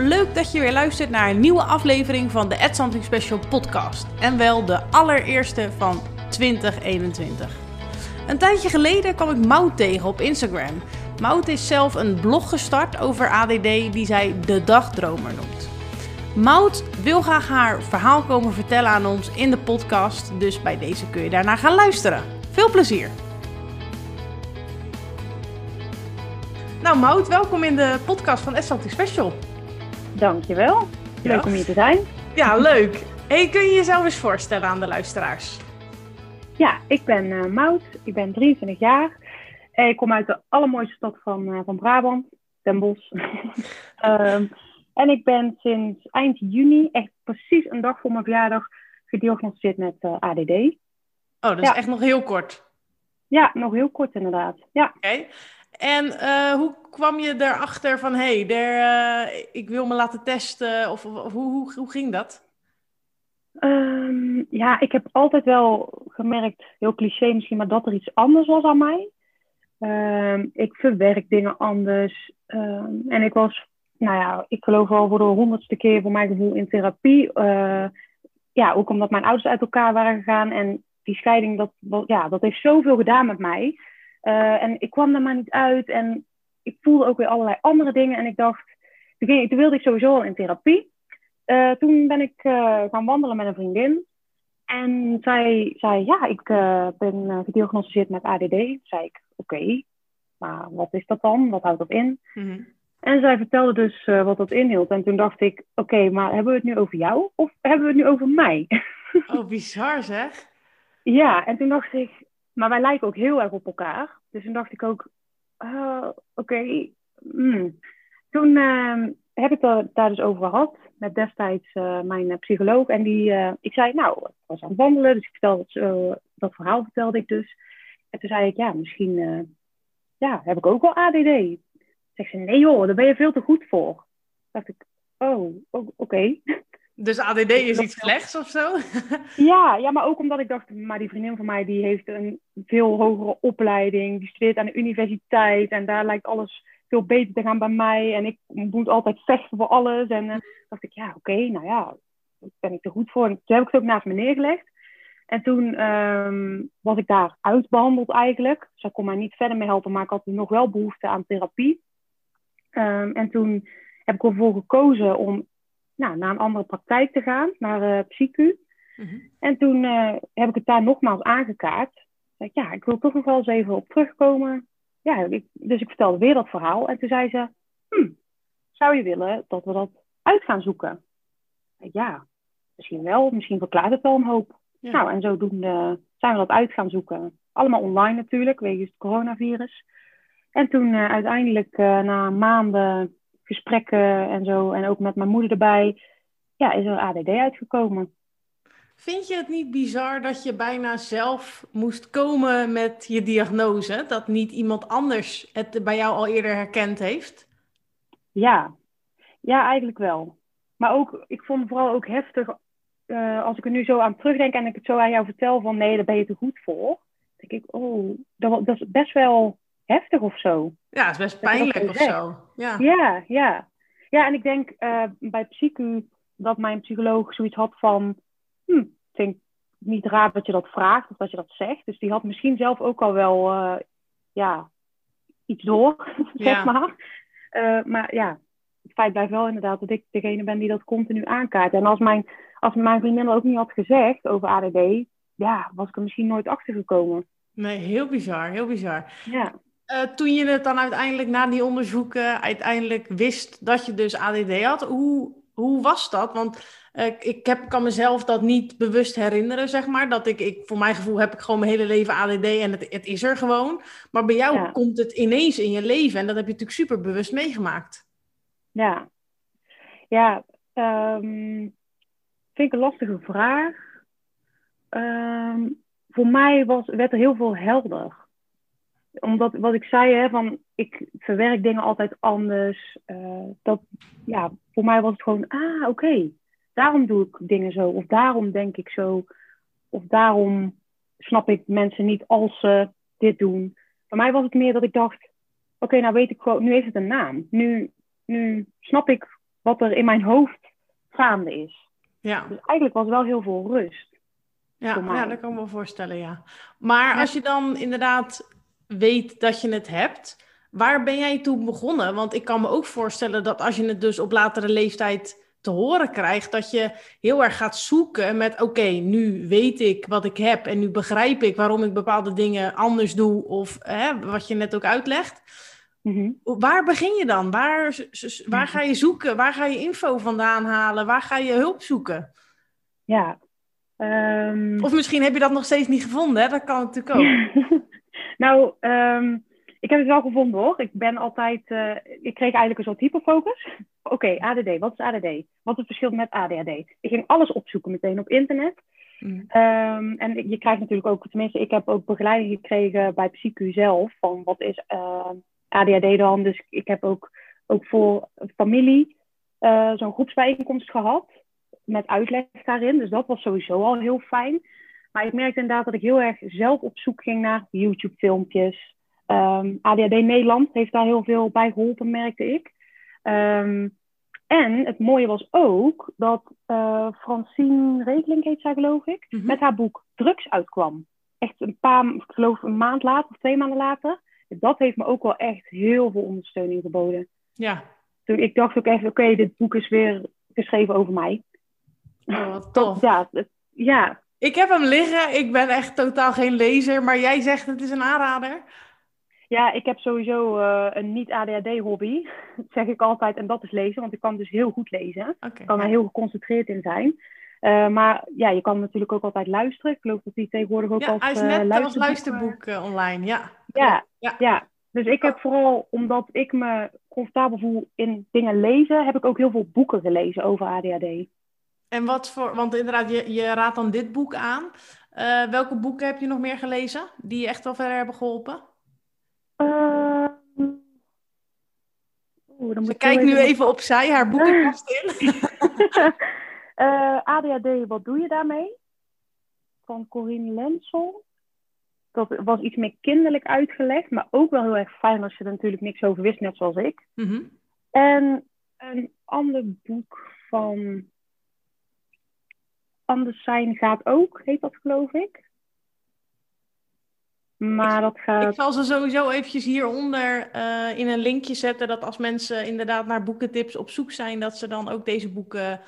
Leuk dat je weer luistert naar een nieuwe aflevering van de Ed Something Special podcast. En wel de allereerste van 2021. Een tijdje geleden kwam ik Mout tegen op Instagram. Mout is zelf een blog gestart over ADD die zij de dagdromer noemt. Mout wil graag haar verhaal komen vertellen aan ons in de podcast, dus bij deze kun je daarna gaan luisteren. Veel plezier! Nou Mout, welkom in de podcast van Something Special. Dankjewel. Leuk om hier te zijn. Ja, leuk. Hey, kun je jezelf eens voorstellen aan de luisteraars? Ja, ik ben uh, Maud. Ik ben 23 jaar. Ik kom uit de allermooiste stad van, uh, van Brabant, Den Bosch. um, en ik ben sinds eind juni, echt precies een dag voor mijn verjaardag, gediagnosticeerd met uh, ADD. Oh, dat is echt nog heel kort. Ja, nog heel kort inderdaad. Ja. Oké. En uh, hoe kwam je erachter van, hé, hey, uh, ik wil me laten testen? Of, of hoe, hoe, ging dat? Um, ja, ik heb altijd wel gemerkt, heel cliché misschien, maar dat er iets anders was aan mij. Um, ik verwerk dingen anders. Um, en ik was, nou ja, ik geloof wel voor de honderdste keer voor mijn gevoel in therapie. Uh, ja, ook omdat mijn ouders uit elkaar waren gegaan. En die scheiding, dat, ja, dat heeft zoveel gedaan met mij. Uh, en ik kwam er maar niet uit. En ik voelde ook weer allerlei andere dingen. En ik dacht, toen, ging, toen wilde ik sowieso al in therapie. Uh, toen ben ik uh, gaan wandelen met een vriendin. En zij zei, ja, ik ben gediagnosticeerd met ADD. Toen zei ik, oké, okay, maar wat is dat dan? Wat houdt dat in? Mm-hmm. En zij vertelde dus wat dat inhield. En toen dacht ik, oké, okay, maar hebben we het nu over jou? Of hebben we het nu over mij? Oh, bizar zeg. ja, en toen dacht ik, maar wij lijken ook heel erg op elkaar. Dus toen dacht ik ook, uh, oké. Okay, mm. Toen uh, heb ik het daar dus over gehad met destijds uh, mijn psycholoog. En die, ik zei, nou, ik was aan het wandelen, dus ik vertelde dat, verhaal vertelde ik dus. En toen zei ik, ja, misschien ja, heb ik ook wel ADD. Zeg ze, nee joh, daar ben je veel te goed voor. Dacht ik, oh, oké. Dus ADD is iets slechts of zo? ja, ja, maar ook omdat ik dacht, maar die vriendin van mij die heeft een veel hogere opleiding. Die studeert aan de universiteit en daar lijkt alles veel beter te gaan bij mij. En ik moet altijd vechten voor alles. En uh, dacht ik, ja, oké, okay, nou ja, daar ben ik er goed voor. En toen heb ik het ook naast me neergelegd. En toen um, was ik daar uitbehandeld eigenlijk. Zij kon mij niet verder mee helpen, maar ik had nog wel behoefte aan therapie. Um, en toen heb ik ervoor gekozen om nou, naar een andere praktijk te gaan, naar uh, PsyQ. Mm-hmm. En toen uh, heb ik het daar nogmaals aangekaart. Zeg, ja, ik wil toch nog wel eens even op terugkomen. Ja, ik, dus ik vertelde weer dat verhaal. En toen zei ze, hm, zou je willen dat we dat uit gaan zoeken? Ja, misschien wel. Misschien verklaart het wel een hoop. Ja. Nou, en zodoende zijn we dat uit gaan zoeken. Allemaal online natuurlijk, wegens het coronavirus. En toen uh, uiteindelijk na maanden gesprekken en zo, en ook met mijn moeder erbij, ja, is er ADD uitgekomen. Vind je het niet bizar dat je bijna zelf moest komen met je diagnose? Dat niet iemand anders het bij jou al eerder herkend heeft? Ja, ja eigenlijk wel. Maar ook, ik vond het vooral ook heftig uh, als ik er nu zo aan terugdenk en ik het zo aan jou vertel van nee, daar ben je te goed voor. Denk ik, oh, dat, dat is best wel heftig of zo. Ja, het is best pijnlijk of zo. Ja. ja, ja. Ja, en ik denk uh, bij psychu dat mijn psycholoog zoiets had van... Hm, ik vind niet raar dat je dat vraagt of dat je dat zegt. Dus die had misschien zelf ook al wel uh, ja, iets door, zeg Ja. maar. Uh, maar ja, het feit blijft wel inderdaad dat ik degene ben die dat continu aankaart. En als mijn, als mijn vriendin dat ook niet had gezegd over ADD... Ja, was ik er misschien nooit achter gekomen. Nee, heel bizar, heel bizar. Ja. Uh, toen je het dan uiteindelijk na die onderzoeken uiteindelijk wist dat je dus ADD had, hoe, hoe was dat? Want uh, ik heb, kan mezelf dat niet bewust herinneren, zeg maar. Dat ik, ik, voor mijn gevoel heb ik gewoon mijn hele leven ADD en het, het is er gewoon. Maar bij jou Ja. komt het ineens in je leven en dat heb je natuurlijk super bewust meegemaakt. Ja, ja ehm, vind ik een lastige vraag. Ehm, voor mij was, werd er heel veel helder. Omdat, wat ik zei, hè, van, ik verwerk dingen altijd anders. eh, dat, ja, voor mij was het gewoon, ah, oké, daarom doe ik dingen zo. Of daarom denk ik zo. Of daarom snap ik mensen niet als ze dit doen. Voor mij was het meer dat ik dacht, oké, nou weet ik gewoon, nu heeft het een naam. Nu, nu snap ik wat er in mijn hoofd gaande is. Ja. Dus eigenlijk was wel heel veel rust. Ja, ja, dat kan ik me wel voorstellen, ja. Maar als je dan inderdaad weet dat je het hebt, waar ben jij toen begonnen? Want ik kan me ook voorstellen dat als je het dus op latere leeftijd te horen krijgt, dat je heel erg gaat zoeken met, oké, nu weet ik wat ik heb en nu begrijp ik waarom ik bepaalde dingen anders doe of hè, wat je net ook uitlegt. Mhm. Waar begin je dan? Waar, waar ga je zoeken? Waar ga je info vandaan halen? Waar ga je hulp zoeken? Ja. Ehm, Of misschien heb je dat nog steeds niet gevonden, hè? Dat kan natuurlijk ook. nou, ehm, ik heb het wel gevonden hoor. Ik ben altijd, eh, ik kreeg eigenlijk een soort hyperfocus. Oké, ADD, wat is ADD? Wat is het verschil met ADHD? Ik ging alles opzoeken meteen op internet. Mm. Ehm, en je krijgt natuurlijk ook, tenminste, ik heb ook begeleiding gekregen bij PsyQ zelf. Van wat is eh, ADHD dan? Dus ik heb ook, ook voor familie eh, zo'n groepsbijeenkomst gehad. Met uitleg daarin. Dus dat was sowieso al heel fijn. Maar ik merkte inderdaad dat ik heel erg zelf op zoek ging naar YouTube-filmpjes. Ehm, ADHD Nederland heeft daar heel veel bij geholpen, merkte ik. Ehm, en het mooie was ook dat eh, Francine Regeling heet zij geloof ik, Mhm. met haar boek Drugs uitkwam. Echt een paar, ik geloof een maand later of twee maanden later. Dat heeft me ook wel echt heel veel ondersteuning geboden. Ja, Toen ik dacht ook even, oké, dit boek is weer geschreven over mij. oh, wat tof. Ja, het- ja, Ik heb hem liggen. Ik ben echt totaal geen lezer, maar jij zegt het is een aanrader. Ja, ik heb sowieso eh, een niet-ADHD-hobby, zeg ik altijd. En dat is lezen, want ik kan dus heel goed lezen. Ik kan er heel geconcentreerd in zijn. Eh, maar ja, je kan natuurlijk ook altijd luisteren. Ik geloof dat die tegenwoordig ook Ja, als hij is eh, net als luisterboek, online. Ja. Ja, Ja. ja. Dus ik heb vooral, omdat ik me comfortabel voel in dingen lezen, heb ik ook heel veel boeken gelezen over ADHD. En wat voor, want inderdaad, je, je raadt dan dit boek aan. Eh, welke boeken heb je nog meer gelezen die je echt wel verder hebben geholpen? Eh, dan moet Ze kijkt nu even opzij, haar boekenkast in. Eh, ADHD, wat doe je daarmee? Van Corine Lensel. Dat was iets meer kinderlijk uitgelegd, maar ook wel heel erg fijn als je er natuurlijk niks over wist, net zoals ik. Mhm. En een ander boek van Anders zijn gaat ook, heet dat geloof ik. Maar dat Ik gaat... zal ze sowieso eventjes hieronder eh, in een linkje zetten, dat als mensen inderdaad naar boekentips op zoek zijn, dat ze dan ook deze boeken,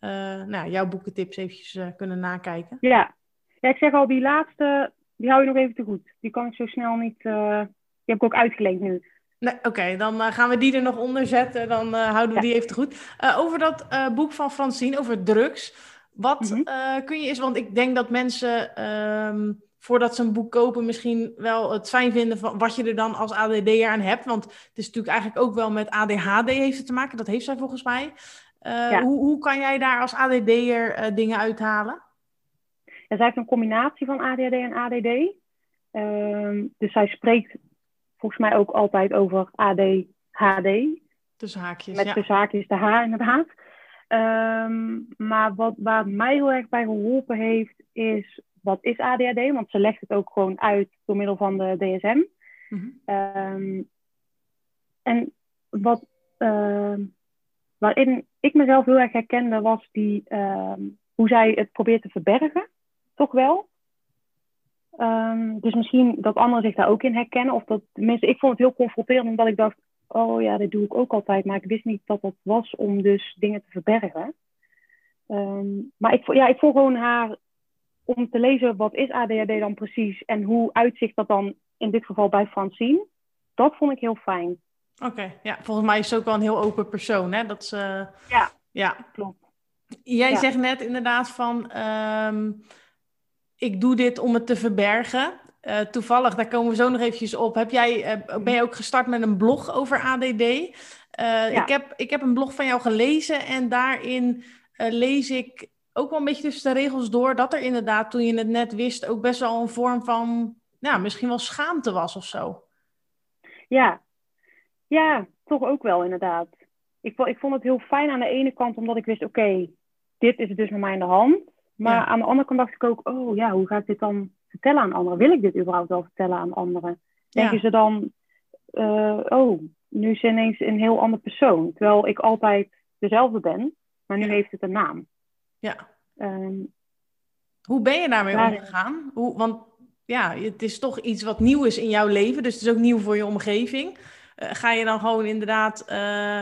eh, nou, jouw boekentips eventjes eh, kunnen nakijken. Ja. ja, ik zeg al, die laatste, die hou je nog even te goed. Die kan ik zo snel niet... Die heb ik ook uitgeleend nu. Nee, Oké, dan gaan we die er nog onder zetten. Dan houden we Ja. die even te goed. Over dat boek van Francine, over drugs. Wat Mhm. eh, kun je eens, want ik denk dat mensen ehm, voordat ze een boek kopen misschien wel het fijn vinden van wat je er dan als ADD'er aan hebt. Want het is natuurlijk eigenlijk ook wel met ADHD heeft het te maken. Dat heeft zij volgens mij. Eh, Ja. hoe, hoe kan jij daar als ADD'er eh dingen uithalen? Ja, zij heeft een combinatie van ADHD en ADD. Ehm, dus zij spreekt volgens mij ook altijd over ADHD. Tussen haakjes, Met ja. de zaakjes de H inderdaad. Ehm, maar wat, waar mij heel erg bij geholpen heeft, is wat is ADHD? Want ze legt het ook gewoon uit door middel van de DSM. Mhm. Ehm, en wat, ehm, waarin ik mezelf heel erg herkende, was die, hoe zij het probeert te verbergen. Toch wel. Dus misschien dat anderen zich daar ook in herkennen. Of dat, tenminste, ik vond het heel confronterend, omdat ik dacht, oh ja, dit doe ik ook altijd. Maar ik wist niet dat dat was om dus dingen te verbergen. Ehm, maar ik, ja, ik volg gewoon haar om te lezen wat is ADHD dan precies en hoe uitzicht dat dan in dit geval bij Francine. Dat vond ik heel fijn. Oké, ja. Volgens mij is ze ook wel een heel open persoon, hè? Dat ze... Ja. Ja, Klopt. Jij Ja. zegt net inderdaad van, ehm, ik doe dit om het te verbergen. Eh, toevallig, daar komen we zo nog eventjes op. Heb jij, eh, ben je ook gestart met een blog over ADD? Eh, ik, heb, ik heb een blog van jou gelezen en daarin lees ik ook wel een beetje tussen de regels door dat er inderdaad, toen je het net wist, ook best wel een vorm van, nou, misschien wel schaamte was of zo. Ja. ja, toch ook wel inderdaad. Ik, ik vond het heel fijn aan de ene kant omdat ik wist, oké, dit is dus met mij in de hand. Maar Ja. aan de andere kant dacht ik ook, oh ja, hoe ga ik dit dan vertellen aan anderen? Wil ik dit überhaupt wel vertellen aan anderen? Denken Ja. ze dan, eh, oh, nu is ineens een heel ander persoon. Terwijl ik altijd dezelfde ben, maar nu heeft het een naam. Ja. Ehm, Hoe ben je daarmee omgegaan? Hoe, want ja, het is toch iets wat nieuw is in jouw leven, dus het is ook nieuw voor je omgeving. Uh, ga je dan gewoon inderdaad, uh,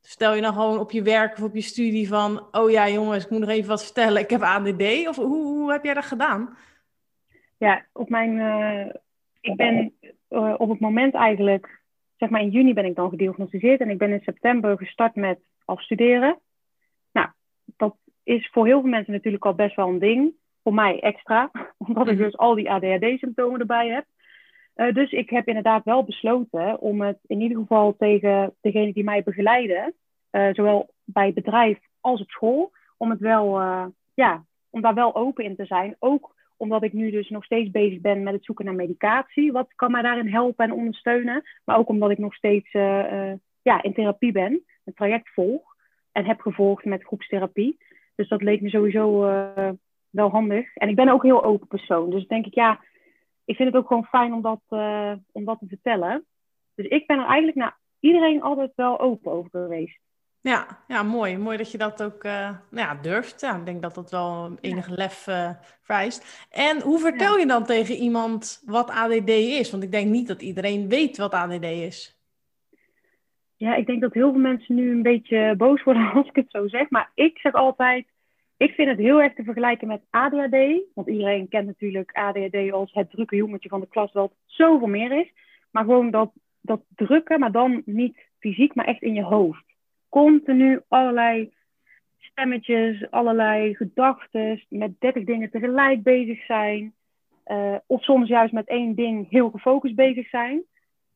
stel je dan gewoon op je werk of op je studie van, oh ja jongens, ik moet nog even wat vertellen, ik heb ADD, of hoe, hoe heb jij dat gedaan? Ja, op mijn, uh, ik ben op het moment eigenlijk, zeg maar in juni ben ik dan gediagnosticeerd en ik ben in september gestart met afstuderen. Nou, dat is voor heel veel mensen natuurlijk al best wel een ding voor mij extra, omdat ik mhm. dus al die ADHD-symptomen erbij heb. Uh, dus ik heb inderdaad wel besloten om het in ieder geval tegen degene die mij begeleiden, zowel bij het bedrijf als op school, om het wel, ja, om daar wel open in te zijn. Ook omdat ik nu dus nog steeds bezig ben met het zoeken naar medicatie. Wat kan mij daarin helpen en ondersteunen? Maar ook omdat ik nog steeds ja, in therapie ben, een traject volg en heb gevolgd met groepstherapie. Dus dat leek me sowieso wel handig. En ik ben ook een heel open persoon. Dus denk ik, ja, ik vind het ook gewoon fijn om dat, om dat te vertellen. Dus ik ben er eigenlijk naar iedereen altijd wel open over geweest. Ja, ja mooi. Mooi dat je dat ook uh, nou ja, durft. Ja, ik denk dat dat wel enige lef uh, vereist. En hoe vertel je dan tegen iemand wat ADD is? Want ik denk niet dat iedereen weet wat ADD is. Ja, ik denk dat heel veel mensen nu een beetje boos worden als ik het zo zeg. Maar ik zeg altijd, ik vind het heel erg te vergelijken met ADHD. Want iedereen kent natuurlijk ADHD als het drukke jongetje van de klas, wat zoveel meer is. Maar gewoon dat, dat drukken, maar dan niet fysiek, maar echt in je hoofd. Continu allerlei stemmetjes, allerlei gedachten, met dertig dingen tegelijk bezig zijn. Uh, of soms juist met één ding heel gefocust bezig zijn.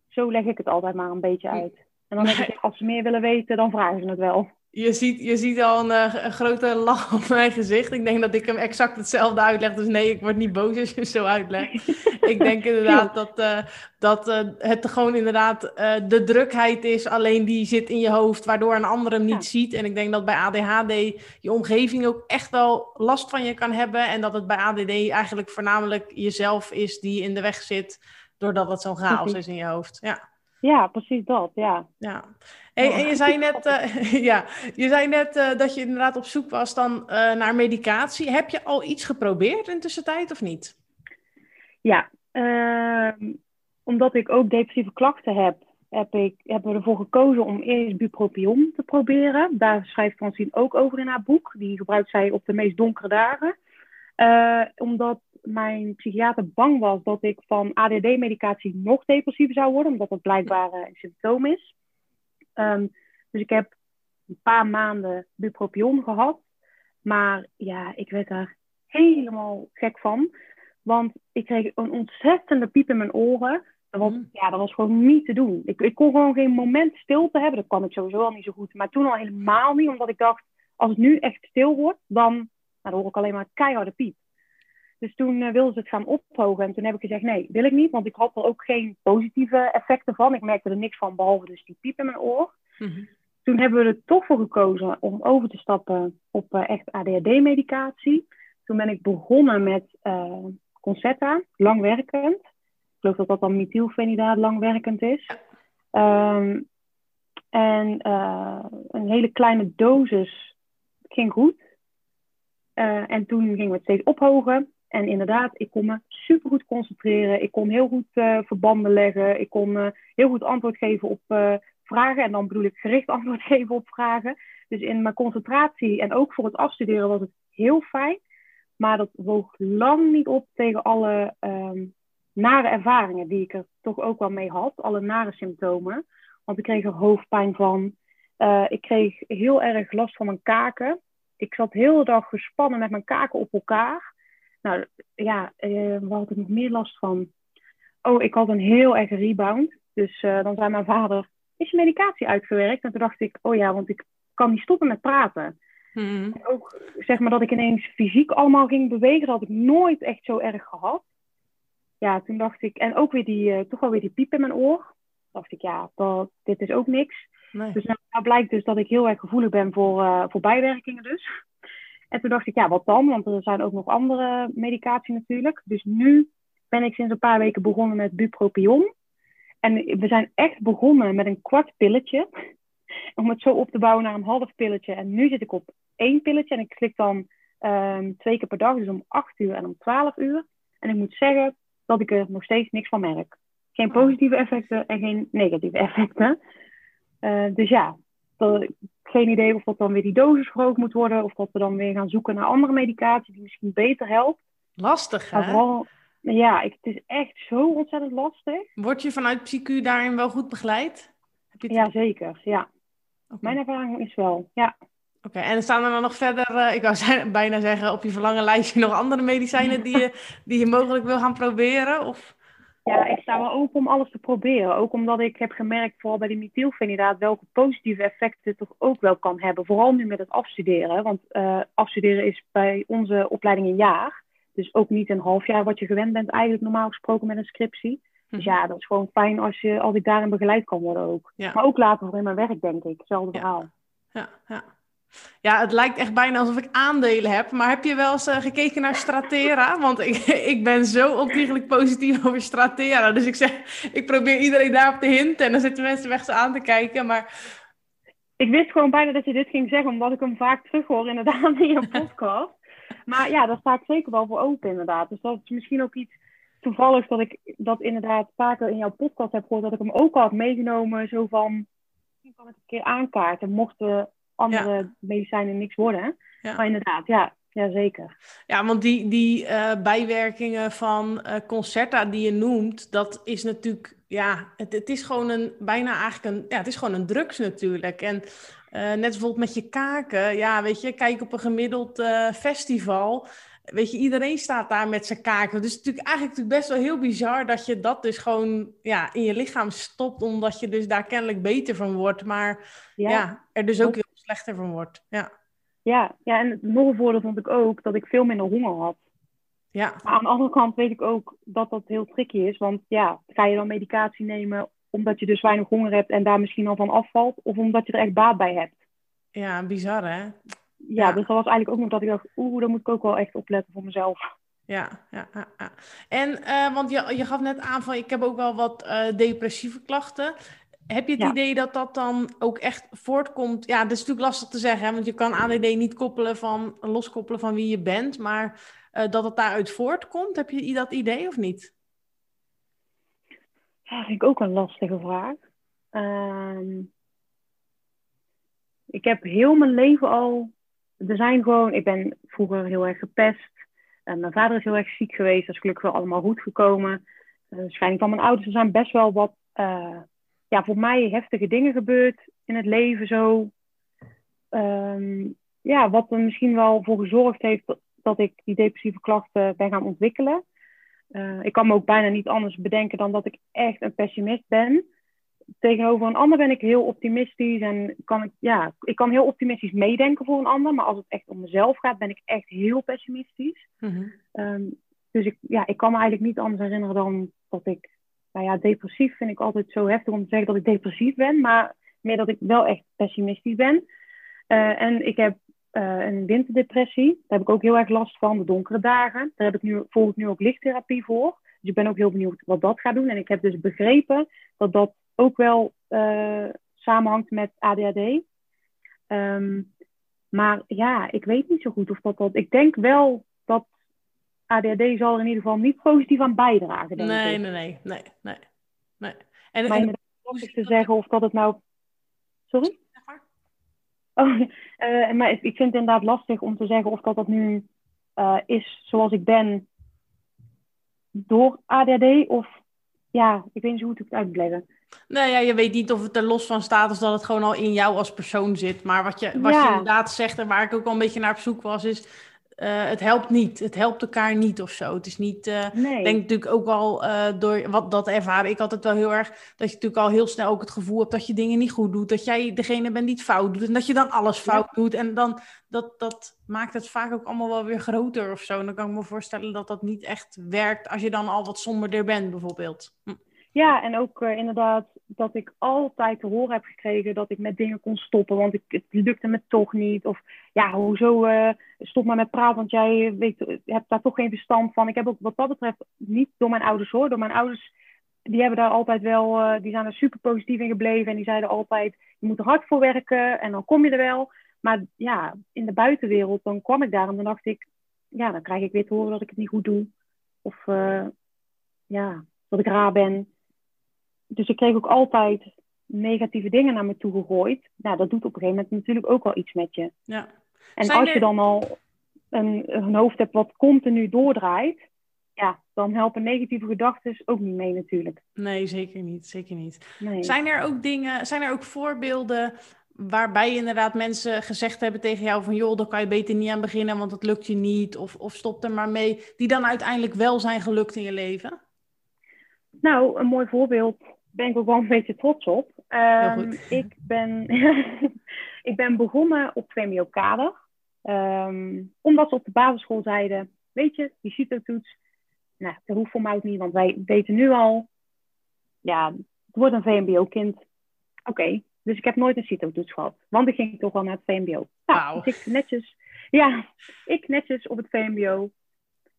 Zo leg ik het altijd maar een beetje uit. En dan denk ik, als ze meer willen weten, dan vragen ze het wel. Je ziet, je ziet al een, eh, een, grote lach op mijn gezicht. Ik denk dat ik hem exact hetzelfde uitleg. Dus nee, ik word niet boos als je het zo uitlegt. ik denk inderdaad dat, uh, dat uh, het gewoon inderdaad de drukheid is. Alleen die zit in je hoofd, waardoor een ander hem niet ziet. En ik denk dat bij ADHD je omgeving ook echt wel last van je kan hebben. En dat het bij ADD eigenlijk voornamelijk jezelf is die in de weg zit. Doordat het zo'n chaos is in je hoofd. Ja. Ja, precies dat, ja. ja. En, en je zei net, uh, ja, je zei net uh, dat je inderdaad op zoek was dan uh, naar medicatie. Heb je al iets geprobeerd in tussentijd of niet? Ja, ehm, omdat ik ook depressieve klachten heb, heb ik, hebben we ervoor gekozen om eerst bupropion te proberen. Daar schrijft Francine ook over in haar boek. Die gebruikt zij op de meest donkere dagen. omdat mijn psychiater bang was dat ik van ADD-medicatie nog depressiever zou worden, omdat dat blijkbaar een symptoom is. Um, dus ik heb een paar maanden bupropion gehad. Maar ja, ik werd daar helemaal gek van. Want ik kreeg een ontzettende piep in mijn oren. Dat was, mm. ja, dat was gewoon niet te doen. Ik, ik kon gewoon geen moment stilte hebben. Dat kwam ik sowieso al niet zo goed. Maar toen al helemaal niet. Omdat ik dacht, als het nu echt stil wordt, dan, nou, dan hoor ik alleen maar keiharde piep. Dus toen uh, wilden ze het gaan ophogen. En toen heb ik gezegd, nee, wil ik niet. Want ik had er ook geen positieve effecten van. Ik merkte er niks van, behalve dus die piep in mijn oor. Mhm. Toen hebben we er toch voor gekozen om over te stappen op uh, echt ADHD-medicatie. Toen ben ik begonnen met uh, Concerta, langwerkend. Ik geloof dat dat dan methylfenidaat langwerkend is. Um, en een hele kleine dosis ging goed. en toen gingen we het steeds ophogen. En inderdaad, ik kon me super goed concentreren. Ik kon heel goed uh, verbanden leggen. Ik kon uh, heel goed antwoord geven op uh, vragen. En dan bedoel ik gericht antwoord geven op vragen. Dus in mijn concentratie en ook voor het afstuderen was het heel fijn. Maar dat woog lang niet op tegen alle um, nare ervaringen die ik er toch ook wel mee had. Alle nare symptomen. Want ik kreeg er hoofdpijn van. ik kreeg heel erg last van mijn kaken. Ik zat de hele dag gespannen met mijn kaken op elkaar. Nou ja, uh, waar had ik nog meer last van? Oh, ik had een heel erg rebound. Dus uh, dan zei mijn vader, is je medicatie uitgewerkt? En toen dacht ik, oh ja, want ik kan niet stoppen met praten. Hmm. Ook zeg maar dat ik ineens fysiek allemaal ging bewegen, dat had ik nooit echt zo erg gehad. Ja, toen dacht ik, en ook weer die, uh, toch wel weer die piep in mijn oor. dacht ik, ja, dat, dit is ook niks. Nee. Dus nou, nou, blijkt dus dat ik heel erg gevoelig ben voor, uh, voor bijwerkingen dus. En toen dacht ik, ja, wat dan? Want er zijn ook nog andere medicatie natuurlijk. Dus nu ben ik sinds een paar weken begonnen met bupropion. En we zijn echt begonnen met een kwart pilletje. om het zo op te bouwen naar een half pilletje. En nu zit ik op één pilletje en ik slik dan ehm, twee keer per dag, dus om 8 uur en om 12 uur. En ik moet zeggen dat ik er nog steeds niks van merk. Geen positieve effecten en geen negatieve effecten. Uh, dus ja, dat, geen idee of dat dan weer die dosis verhoogd moet worden. Of dat we dan weer gaan zoeken naar andere medicatie die misschien beter helpt. Lastig, hè? vooral, ja, ik, het is echt zo ontzettend lastig. Word je vanuit PsyQ daarin wel goed begeleid? Heb je Ja, zeker. Ja. Mijn ervaring is wel, ja. Oké, en staan er dan nog verder, uh, ik wou bijna zeggen, op je verlangenlijstje nog andere medicijnen die je, die je mogelijk wil gaan proberen? Of... Ja, ik sta wel open om alles te proberen. Ook omdat ik heb gemerkt, vooral bij die methylfenidaat, welke positieve effecten het toch ook wel kan hebben. Vooral nu met het afstuderen. Want uh, afstuderen is bij onze opleiding een jaar. Dus ook niet een half jaar wat je gewend bent eigenlijk normaal gesproken met een scriptie. Dus mhm. ja, dat is gewoon fijn als, je, als ik daarin begeleid kan worden ook. Maar ook later voor in mijn werk, denk ik. Hetzelfde verhaal. Ja, ja. Ja, het lijkt echt bijna alsof ik aandelen heb. Maar heb je wel eens uh, gekeken naar Stratera? Want ik, ik ben zo ontiegelijk positief over Stratera. Dus ik zeg, ik probeer iedereen daarop te hinten. En dan zitten mensen weg aan te kijken. Maar... Ik wist gewoon bijna dat je dit ging zeggen, omdat ik hem vaak terughoor inderdaad in je podcast. maar ja, daar sta ik zeker wel voor open inderdaad. Dus dat is misschien ook iets toevallig dat ik dat inderdaad vaker in jouw podcast heb gehoord. Dat ik hem ook al had meegenomen. Zo van, misschien kan ik het een keer aankaarten. Mochten andere medicijnen niks worden. Maar inderdaad, ja, ja, zeker. Ja, want die, die uh, bijwerkingen van uh, Concerta die je noemt, dat is natuurlijk, ja, het, het is gewoon een, bijna eigenlijk een, ja, het is gewoon een drugs natuurlijk. En uh, net bijvoorbeeld met je kaken, ja, weet je, kijk op een gemiddeld festival, weet je, iedereen staat daar met zijn kaken. Dus het is natuurlijk eigenlijk natuurlijk best wel heel bizar dat je dat dus gewoon ja, in je lichaam stopt, omdat je dus daar kennelijk beter van wordt. Maar ja, ja er dus ook slechter van wordt. Ja. Ja, ja, en nog een voordeel vond ik ook dat ik veel minder honger had. Ja. Maar aan de andere kant weet ik ook dat dat heel tricky is. Want ja, ga je dan medicatie nemen omdat je dus weinig honger hebt en daar misschien al van afvalt? Of omdat je er echt baat bij hebt? Ja, bizar hè? Ja, dus dat was eigenlijk ook nog dat ik dacht, oeh, daar moet ik ook wel echt opletten voor mezelf. Ja, ja, ja, ja. En, uh, want je, je gaf net aan van, ik heb ook wel wat uh, depressieve klachten. Heb je het idee dat dat dan ook echt voortkomt? Ja, dat is natuurlijk lastig te zeggen, hè? want je kan ADD niet koppelen van, loskoppelen van wie je bent, maar uh, dat het daaruit voortkomt, heb je dat idee of niet? Ja, vind ik ook een lastige vraag. Uh, ik heb heel mijn leven al, er zijn gewoon, ik ben vroeger heel erg gepest. En mijn vader is heel erg ziek geweest, dat is gelukkig wel allemaal goed gekomen. Uh, waarschijnlijk van mijn ouders, er zijn best wel wat ja, voor mij heftige dingen gebeurd in het leven zo. Um, ja, wat er misschien wel voor gezorgd heeft dat, dat ik die depressieve klachten ben gaan ontwikkelen. Uh, ik kan me ook bijna niet anders bedenken dan dat ik echt een pessimist ben. Tegenover een ander ben ik heel optimistisch en kan ik, ja, ik kan heel optimistisch meedenken voor een ander. Maar als het echt om mezelf gaat, ben ik echt heel pessimistisch. Mm -hmm. um, dus ik, ja, ik kan me eigenlijk niet anders herinneren dan dat ik nou ja, depressief vind ik altijd zo heftig om te zeggen dat ik depressief ben, maar meer dat ik wel echt pessimistisch ben. Uh, en ik heb uh, een winterdepressie. Daar heb ik ook heel erg last van, de donkere dagen. Daar heb ik nu, volg ik nu ook lichttherapie voor. Dus ik ben ook heel benieuwd wat dat gaat doen. En ik heb dus begrepen dat dat ook wel uh, samenhangt met ADHD. Ehm, maar ja, ik weet niet zo goed of dat dat... Ik denk wel dat ADHD zal er in ieder geval niet positief aan bijdragen. Denk nee, ik. nee, nee, nee, nee, nee. En, maar inderdaad, lastig te zeggen of dat het nou. Sorry? Oh, uh, maar ik vind het inderdaad lastig om te zeggen of dat dat nu uh, is zoals ik ben door ADHD of ja, ik weet niet hoe ik het uitleggen. Nee, ja, je weet niet of het er los van staat of dat het gewoon al in jou als persoon zit. Maar wat je, wat ja. je inderdaad zegt en waar ik ook al een beetje naar op zoek was, is uh, het helpt niet. Het helpt elkaar niet of zo. Het is niet. Uh, nee. denk natuurlijk ook wel uh, door wat dat ervaren ik altijd wel heel erg. Dat je natuurlijk al heel snel ook het gevoel hebt dat je dingen niet goed doet. Dat jij degene bent die het fout doet. En dat je dan alles fout ja. doet. En dan dat, dat maakt het vaak ook allemaal wel weer groter of zo. En dan kan ik me voorstellen dat dat niet echt werkt als je dan al wat somberder bent, bijvoorbeeld. Hm. Ja, en ook uh, inderdaad dat ik altijd te horen heb gekregen dat ik met dingen kon stoppen, want ik, het lukte me toch niet. Of ja, hoezo uh, stop maar met praten, want jij weet, hebt daar toch geen verstand van. Ik heb ook wat dat betreft niet door mijn ouders hoor. Door mijn ouders die hebben daar altijd wel, eh, die zijn er super positief in gebleven. En die zeiden altijd, je moet er hard voor werken en dan kom je er wel. Maar ja, in de buitenwereld, dan kwam ik daar en dan dacht ik, ja, dan krijg ik weer te horen dat ik het niet goed doe. Of ja, dat ik raar ben. Dus ik kreeg ook altijd negatieve dingen naar me toe gegooid. Nou, dat doet op een gegeven moment natuurlijk ook wel iets met je. Ja. En als je dan al een, een hoofd hebt wat continu doordraait, ja, dan helpen negatieve gedachten ook niet mee natuurlijk. Nee, zeker niet. Zeker niet. Zijn er ook dingen, zijn er ook voorbeelden waarbij inderdaad mensen gezegd hebben tegen jou van joh, daar kan je beter niet aan beginnen, want het lukt je niet, of, of stop er maar mee, die dan uiteindelijk wel zijn gelukt in je leven? Nou, een mooi voorbeeld, ben ik ook wel een beetje trots op. Um, ik, ben, ik ben begonnen op VMO-kader, um, omdat ze op de basisschool zeiden, weet je, die CITO-toets, nou, dat hoeft voor mij ook niet, want wij weten nu al, ja, het wordt een VMBO-kind. Oké, dus ik heb nooit een CITO-toets gehad, want ik ging toch wel naar het VMBO. Nou, dus ik netjes, ja, ik netjes op het VMBO.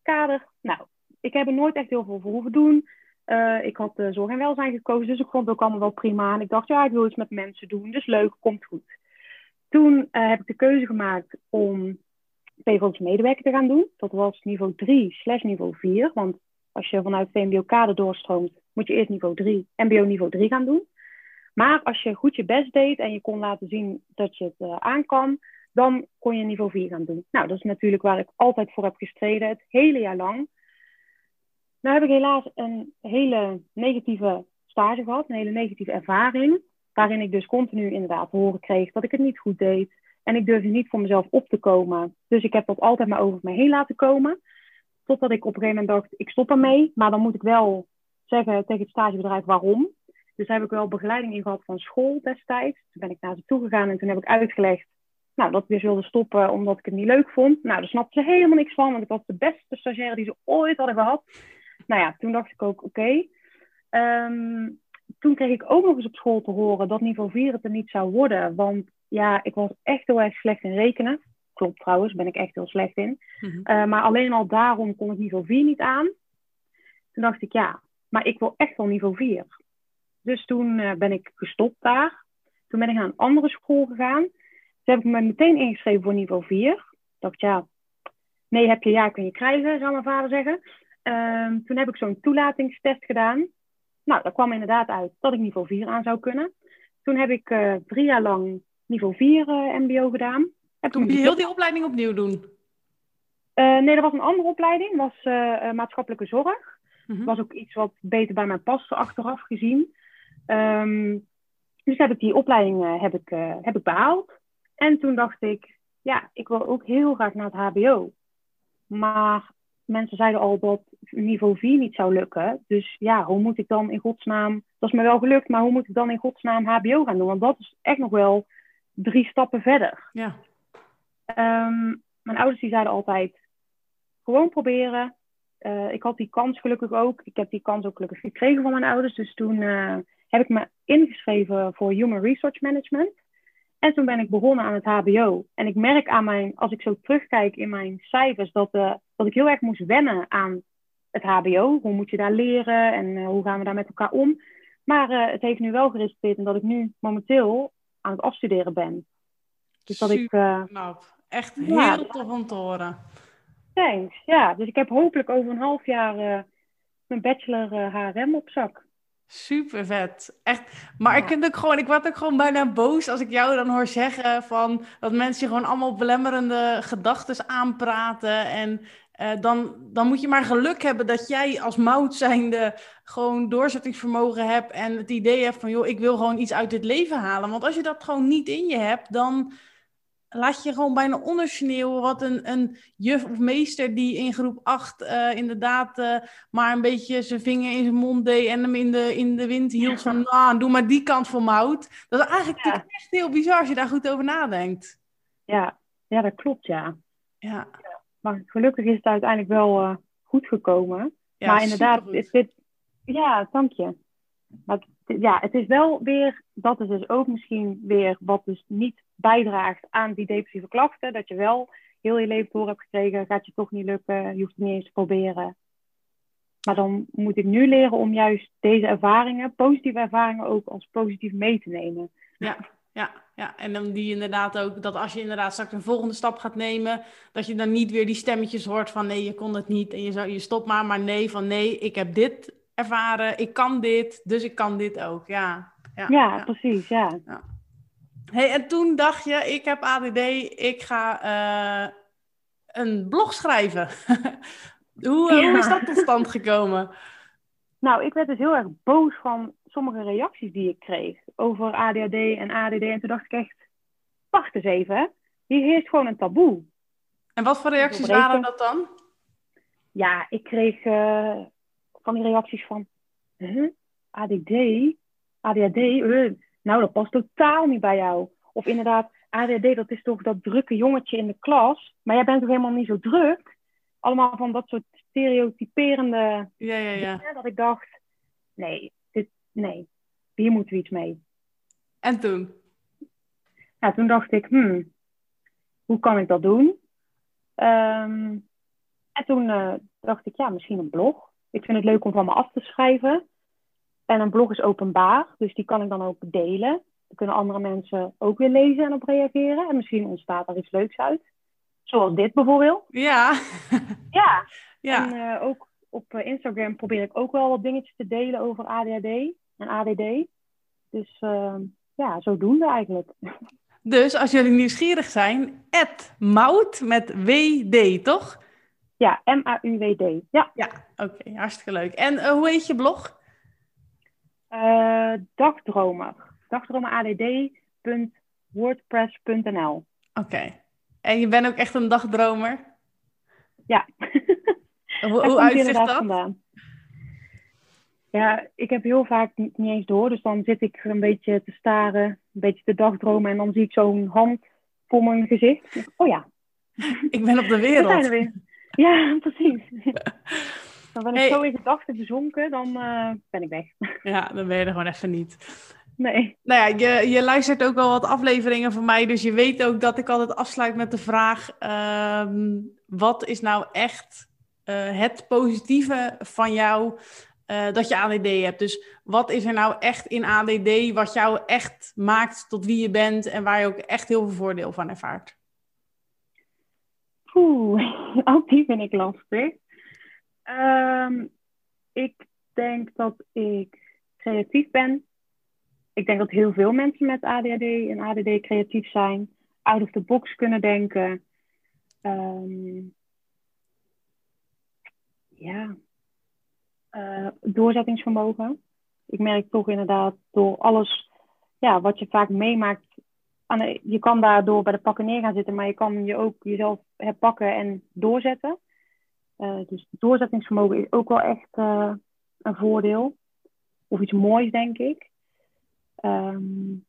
Kader, nou, ik heb er nooit echt heel veel voor hoeven doen. Uh, ik had uh, zorg en welzijn gekozen, dus ik vond het ook allemaal wel prima. En ik dacht, ja, ik wil iets met mensen doen, dus leuk, komt goed. Toen uh, heb ik de keuze gemaakt om PVO's medewerker te gaan doen. Dat was niveau 3 slash niveau 4. Want als je vanuit VMBO-kader doorstroomt, moet je eerst niveau 3, MBO niveau 3 gaan doen. Maar als je goed je best deed en je kon laten zien dat je het uh, aan kan, dan kon je niveau 4 gaan doen. Nou, dat is natuurlijk waar ik altijd voor heb gestreden, het hele jaar lang. Nou heb ik helaas een hele negatieve stage gehad, een hele negatieve ervaring. Waarin ik dus continu inderdaad horen kreeg dat ik het niet goed deed. En ik durfde niet voor mezelf op te komen. Dus ik heb dat altijd maar over me heen laten komen. Totdat ik op een gegeven moment dacht, ik stop ermee. Maar dan moet ik wel zeggen tegen het stagebedrijf waarom. Dus daar heb ik wel begeleiding in gehad van school destijds. Toen ben ik naar ze toe gegaan en toen heb ik uitgelegd nou, dat ik weer wilde stoppen omdat ik het niet leuk vond. Nou, daar snapte ze helemaal niks van, want ik was de beste stagiaire die ze ooit hadden gehad. Nou ja, toen dacht ik ook, oké. Ehm, toen kreeg ik ook nog eens op school te horen dat niveau 4 het er niet zou worden. Want ja, ik was echt heel erg slecht in rekenen. Klopt trouwens, ben ik echt heel slecht in. Mhm. Eh, maar alleen al daarom kon ik niveau 4 niet aan. Toen dacht ik, ja, maar ik wil echt wel niveau 4. Dus toen uh, ben ik gestopt daar. Toen ben ik naar een andere school gegaan. Toen heb ik me meteen ingeschreven voor niveau 4. Ik dacht, ja, nee heb je, ja kun je krijgen, zou mijn vader zeggen. Um, toen heb ik zo'n toelatingstest gedaan. Nou, daar kwam inderdaad uit dat ik niveau 4 aan zou kunnen. Toen heb ik uh, drie jaar lang niveau 4 uh, eh, MBO gedaan. Heb Toen je heel die opleiding opnieuw doen? Uh, nee, dat was een andere opleiding. Dat was maatschappelijke zorg. Dat mhm. was ook iets wat beter bij mij paste achteraf gezien. Um, dus heb ik die opleiding heb ik, heb ik behaald. En toen dacht ik, ja, ik wil ook heel graag naar het HBO. Maar mensen zeiden al dat niveau 4 niet zou lukken. Dus ja, hoe moet ik dan in godsnaam... Dat is me wel gelukt, maar hoe moet ik dan in godsnaam HBO gaan doen? Want dat is echt nog wel drie stappen verder. Ja. Um, mijn ouders die zeiden altijd, gewoon proberen. Uh, ik had die kans gelukkig ook. Ik heb die kans ook gelukkig gekregen van mijn ouders. Dus toen uh, heb ik me ingeschreven voor Human Resource Management. En toen ben ik begonnen aan het HBO. En ik merk aan mijn, als ik zo terugkijk in mijn cijfers, dat, uh, dat ik heel erg moest wennen aan het HBO. Hoe moet je daar leren en uh, hoe gaan we daar met elkaar om? Maar uh, het heeft nu wel geresulteerd in dat ik nu momenteel aan het afstuderen ben. Dus dat Super ik. knap. Echt heel ja, tof om te horen. Thanks. Ja, dus ik heb hopelijk over een half jaar mijn bachelor HRM op zak. Super vet. Echt. Maar ik, vind ook gewoon, ik word ook gewoon bijna boos als ik jou dan hoor zeggen van dat mensen je gewoon allemaal belemmerende gedachten aanpraten. En uh, dan, dan moet je maar geluk hebben dat jij als mout zijnde gewoon doorzettingsvermogen hebt en het idee hebt van joh, ik wil gewoon iets uit dit leven halen. Want als je dat gewoon niet in je hebt, dan laat je gewoon bijna ondersneeuwen wat een, een juf of meester die in groep 8 uh, eh, inderdaad uh, maar een beetje zijn vinger in zijn mond deed en hem in de, in de wind hield van nou, doe maar die kant voor mout. Dat is eigenlijk ja. echt heel bizar als je daar goed over nadenkt. Ja, ja dat klopt ja. ja. Maar gelukkig is het uiteindelijk wel uh, goed gekomen. Ja, maar inderdaad, is dit, ja, dank je. Maar ja, het is wel weer, dat is dus ook misschien weer wat dus niet bijdraagt aan die depressieve klachten. Dat je wel heel je leven door hebt gekregen, gaat je toch niet lukken, je hoeft het niet eens te proberen. Maar dan moet ik nu leren om juist deze ervaringen, positieve ervaringen, ook als positief mee te nemen. Ja, ja, ja. En dan die inderdaad ook, dat als je inderdaad straks een volgende stap gaat nemen, dat je dan niet weer die stemmetjes hoort van nee, je kon het niet en je, zou, je stopt maar, maar nee, van nee, ik heb dit ervaren, ik kan dit, dus ik kan dit ook. Ja, ja, ja, precies, ja. ja. Hey, en toen dacht je, ik heb ADD, ik ga uh, een blog schrijven. hoe, hoe is dat tot stand gekomen? Nou, ik werd dus heel erg boos van sommige reacties die ik kreeg over ADHD en ADD. En toen dacht ik echt, wacht eens even, hier heerst gewoon een taboe. En wat voor reacties waren dat dan? Ja, ik kreeg uh, van die reacties van, huh? ADD, ADHD, uh, nou dat past totaal niet bij jou. Of inderdaad, ADD, dat is toch dat drukke jongetje in de klas, maar jij bent toch helemaal niet zo druk? Allemaal van dat soort stereotyperende ja, ja, ja. Dingen, dat ik dacht, nee, nee, hier moeten we iets mee. En toen? Ja, toen dacht ik, hmm, hoe kan ik dat doen? Um, en toen uh, dacht ik, ja, misschien een blog. Ik vind het leuk om van me af te schrijven. En een blog is openbaar, dus die kan ik dan ook delen. Dan kunnen andere mensen ook weer lezen en op reageren. En misschien ontstaat er iets leuks uit. Zoals dit bijvoorbeeld. Ja. ja. ja. En uh, ook op eh, Instagram probeer ik ook wel wat dingetjes te delen over ADHD en ADD. Dus uh, ja, zo doen we eigenlijk. Dus als jullie nieuwsgierig zijn, mout met WD, toch? Ja, M-A-U-W-D. Ja, ja oké, hartstikke leuk. En uh, hoe heet je blog? Uh, dagdromer. Dagdromeradd.wordpress.nl Oké. En je bent ook echt een dagdromer? Ja. hoe hoe uitzicht dat? Vandaan. Ja, ik heb heel vaak niet, niet, eens door. Dus dan zit ik een beetje te staren, een beetje te dagdromen. En dan zie ik zo'n hand voor mijn gezicht. Oh ja. Ik ben op de wereld. zijn we weer. Ja, precies. Dan ben ik zo in gedachten bezonken, dan uh, ben ik weg. Ja, dan ben je er gewoon even niet. Nee. Nou ja, je, je luistert ook wel wat afleveringen van mij, dus je weet ook dat ik altijd afsluit met de vraag: um, wat is nou echt uh, het positieve van jou uh, dat je ADD hebt? Dus wat is er nou echt in ADD wat jou echt maakt tot wie je bent en waar je ook echt heel veel voordeel van ervaart? Oeh, ook die vind ik lastig. Um, ik denk dat ik creatief ben. Ik denk dat heel veel mensen met ADHD en ADD creatief zijn. Out of the box kunnen denken. Um, ja. Uh, doorzettingsvermogen. Ik merk toch inderdaad door alles ja, wat je vaak meemaakt. Aan je kan daardoor bij de pakken neer gaan zitten, maar je kan je ook jezelf herpakken en doorzetten. Uh, dus doorzettingsvermogen is ook wel echt uh, een voordeel. Of iets moois, denk ik. Um,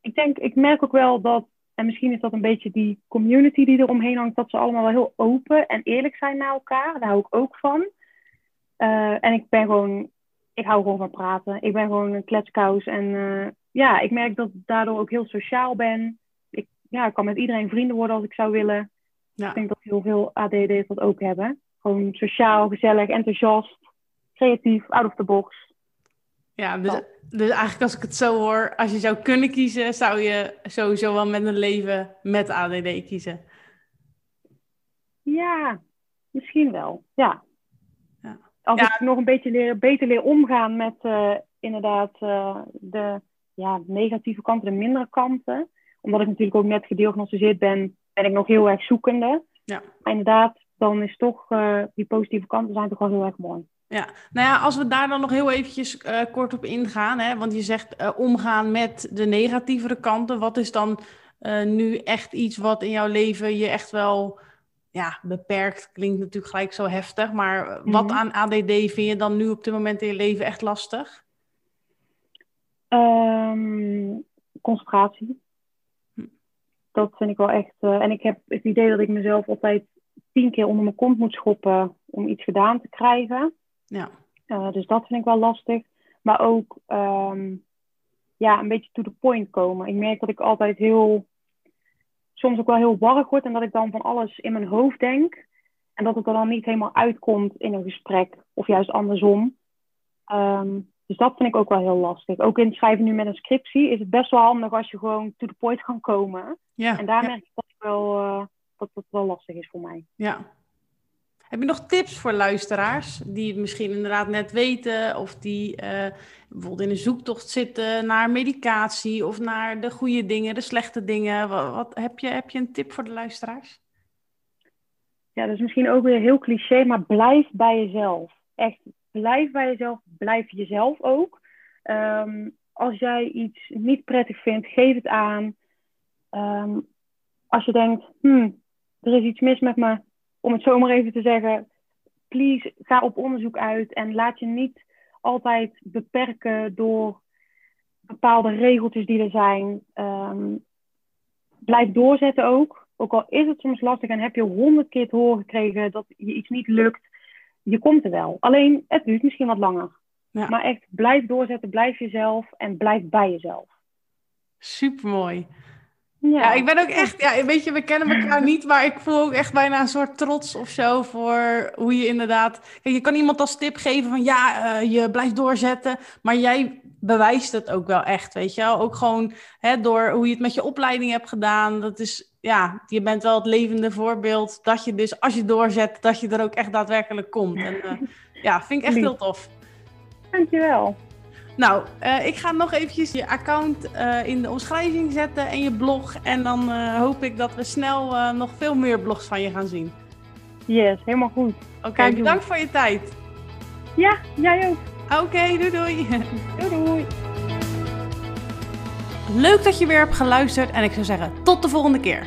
ik denk, ik merk ook wel dat, en misschien is dat een beetje die community die eromheen hangt, dat ze allemaal wel heel open en eerlijk zijn naar elkaar. Daar hou ik ook van. Uh, en ik ben gewoon, ik hou gewoon van praten. Ik ben gewoon een kletskous. En ja, ik merk dat ik daardoor ook heel sociaal ben. Ik, ja, ik kan met iedereen vrienden worden als ik zou willen. Ja. Ik denk dat heel veel ADD's dat ook hebben. Gewoon sociaal, gezellig, enthousiast, creatief, out of the box. Ja, dus, dus eigenlijk als ik het zo hoor, als je zou kunnen kiezen, zou je sowieso wel met een leven met ADD kiezen. Ja, misschien wel. Ja. Ja. Als ik nog een beetje leer, beter leer omgaan met uh, inderdaad uh, de ja, negatieve kanten, de mindere kanten. Omdat ik natuurlijk ook net gediagnosticeerd ben, ben ik nog heel erg zoekende. Ja. Maar inderdaad, dan is toch, uh, die positieve kanten zijn toch wel heel erg mooi. Ja, nou ja, als we daar dan nog heel eventjes kort op ingaan, hè, want je zegt omgaan met de negatievere kanten. Wat is dan nu echt iets wat in jouw leven je echt wel ja, beperkt? Klinkt natuurlijk gelijk zo heftig, maar wat mhm. aan ADD vind je dan nu op dit moment in je leven echt lastig? Um, concentratie. Hm. Dat vind ik wel echt. en ik heb het idee dat ik mezelf altijd tien keer onder mijn kont moet schoppen om iets gedaan te krijgen. Ja. Uh, dus dat vind ik wel lastig. Maar ook um, ja, een beetje to the point komen. Ik merk dat ik altijd heel, soms ook wel heel warrig word en dat ik dan van alles in mijn hoofd denk. En dat het er dan niet helemaal uitkomt in een gesprek, of juist andersom. Ehm, dus dat vind ik ook wel heel lastig. Ook in het schrijven nu met een scriptie is het best wel handig als je gewoon to the point kan komen. Ja, En daar ja. merk ik dat, wel, eh, dat het wel lastig is voor mij. Ja. Heb je nog tips voor luisteraars die het misschien inderdaad net weten of die eh, bijvoorbeeld in een zoektocht zitten naar medicatie of naar de goede dingen, de slechte dingen? Wat, heb, je, heb je een tip voor de luisteraars? Ja, dat is misschien ook weer heel cliché, maar blijf bij jezelf. Echt, blijf bij jezelf. Blijf jezelf ook. Ehm, als jij iets niet prettig vindt, geef het aan. Ehm, als je denkt, hmm, er is iets mis met me, om het zo maar even te zeggen, please ga op onderzoek uit en laat je niet altijd beperken door bepaalde regeltjes die er zijn. Ehm, blijf doorzetten ook. Ook al is het soms lastig en heb je honderd keer te horen gekregen dat je iets niet lukt, je komt er wel. Alleen, het duurt misschien wat langer. Ja. Maar echt, blijf doorzetten, blijf jezelf en blijf bij jezelf. Supermooi. Ja, Ja, ik ben ook echt, ja, weet je, we kennen elkaar niet, maar ik voel ook echt bijna een soort trots of zo voor hoe je inderdaad. Kijk, je kan iemand als tip geven van ja, eh, je blijft doorzetten, maar jij bewijst het ook wel echt, weet je wel. Ook gewoon hè, door hoe je het met je opleiding hebt gedaan. Dat is, ja, je bent wel het levende voorbeeld dat je dus als je doorzet, dat je er ook echt daadwerkelijk komt. En eh, ja, vind ik echt heel tof. Dankjewel. Nou, eh, ik ga nog eventjes je account eh, in de omschrijving zetten en je blog. En dan eh, hoop ik dat we snel nog veel meer blogs van je gaan zien. Yes, helemaal goed. Oké, bedankt voor je tijd. Ja, jij ook. Oké, doei doei. Doei doei. Leuk dat je weer hebt geluisterd en ik zou zeggen tot de volgende keer.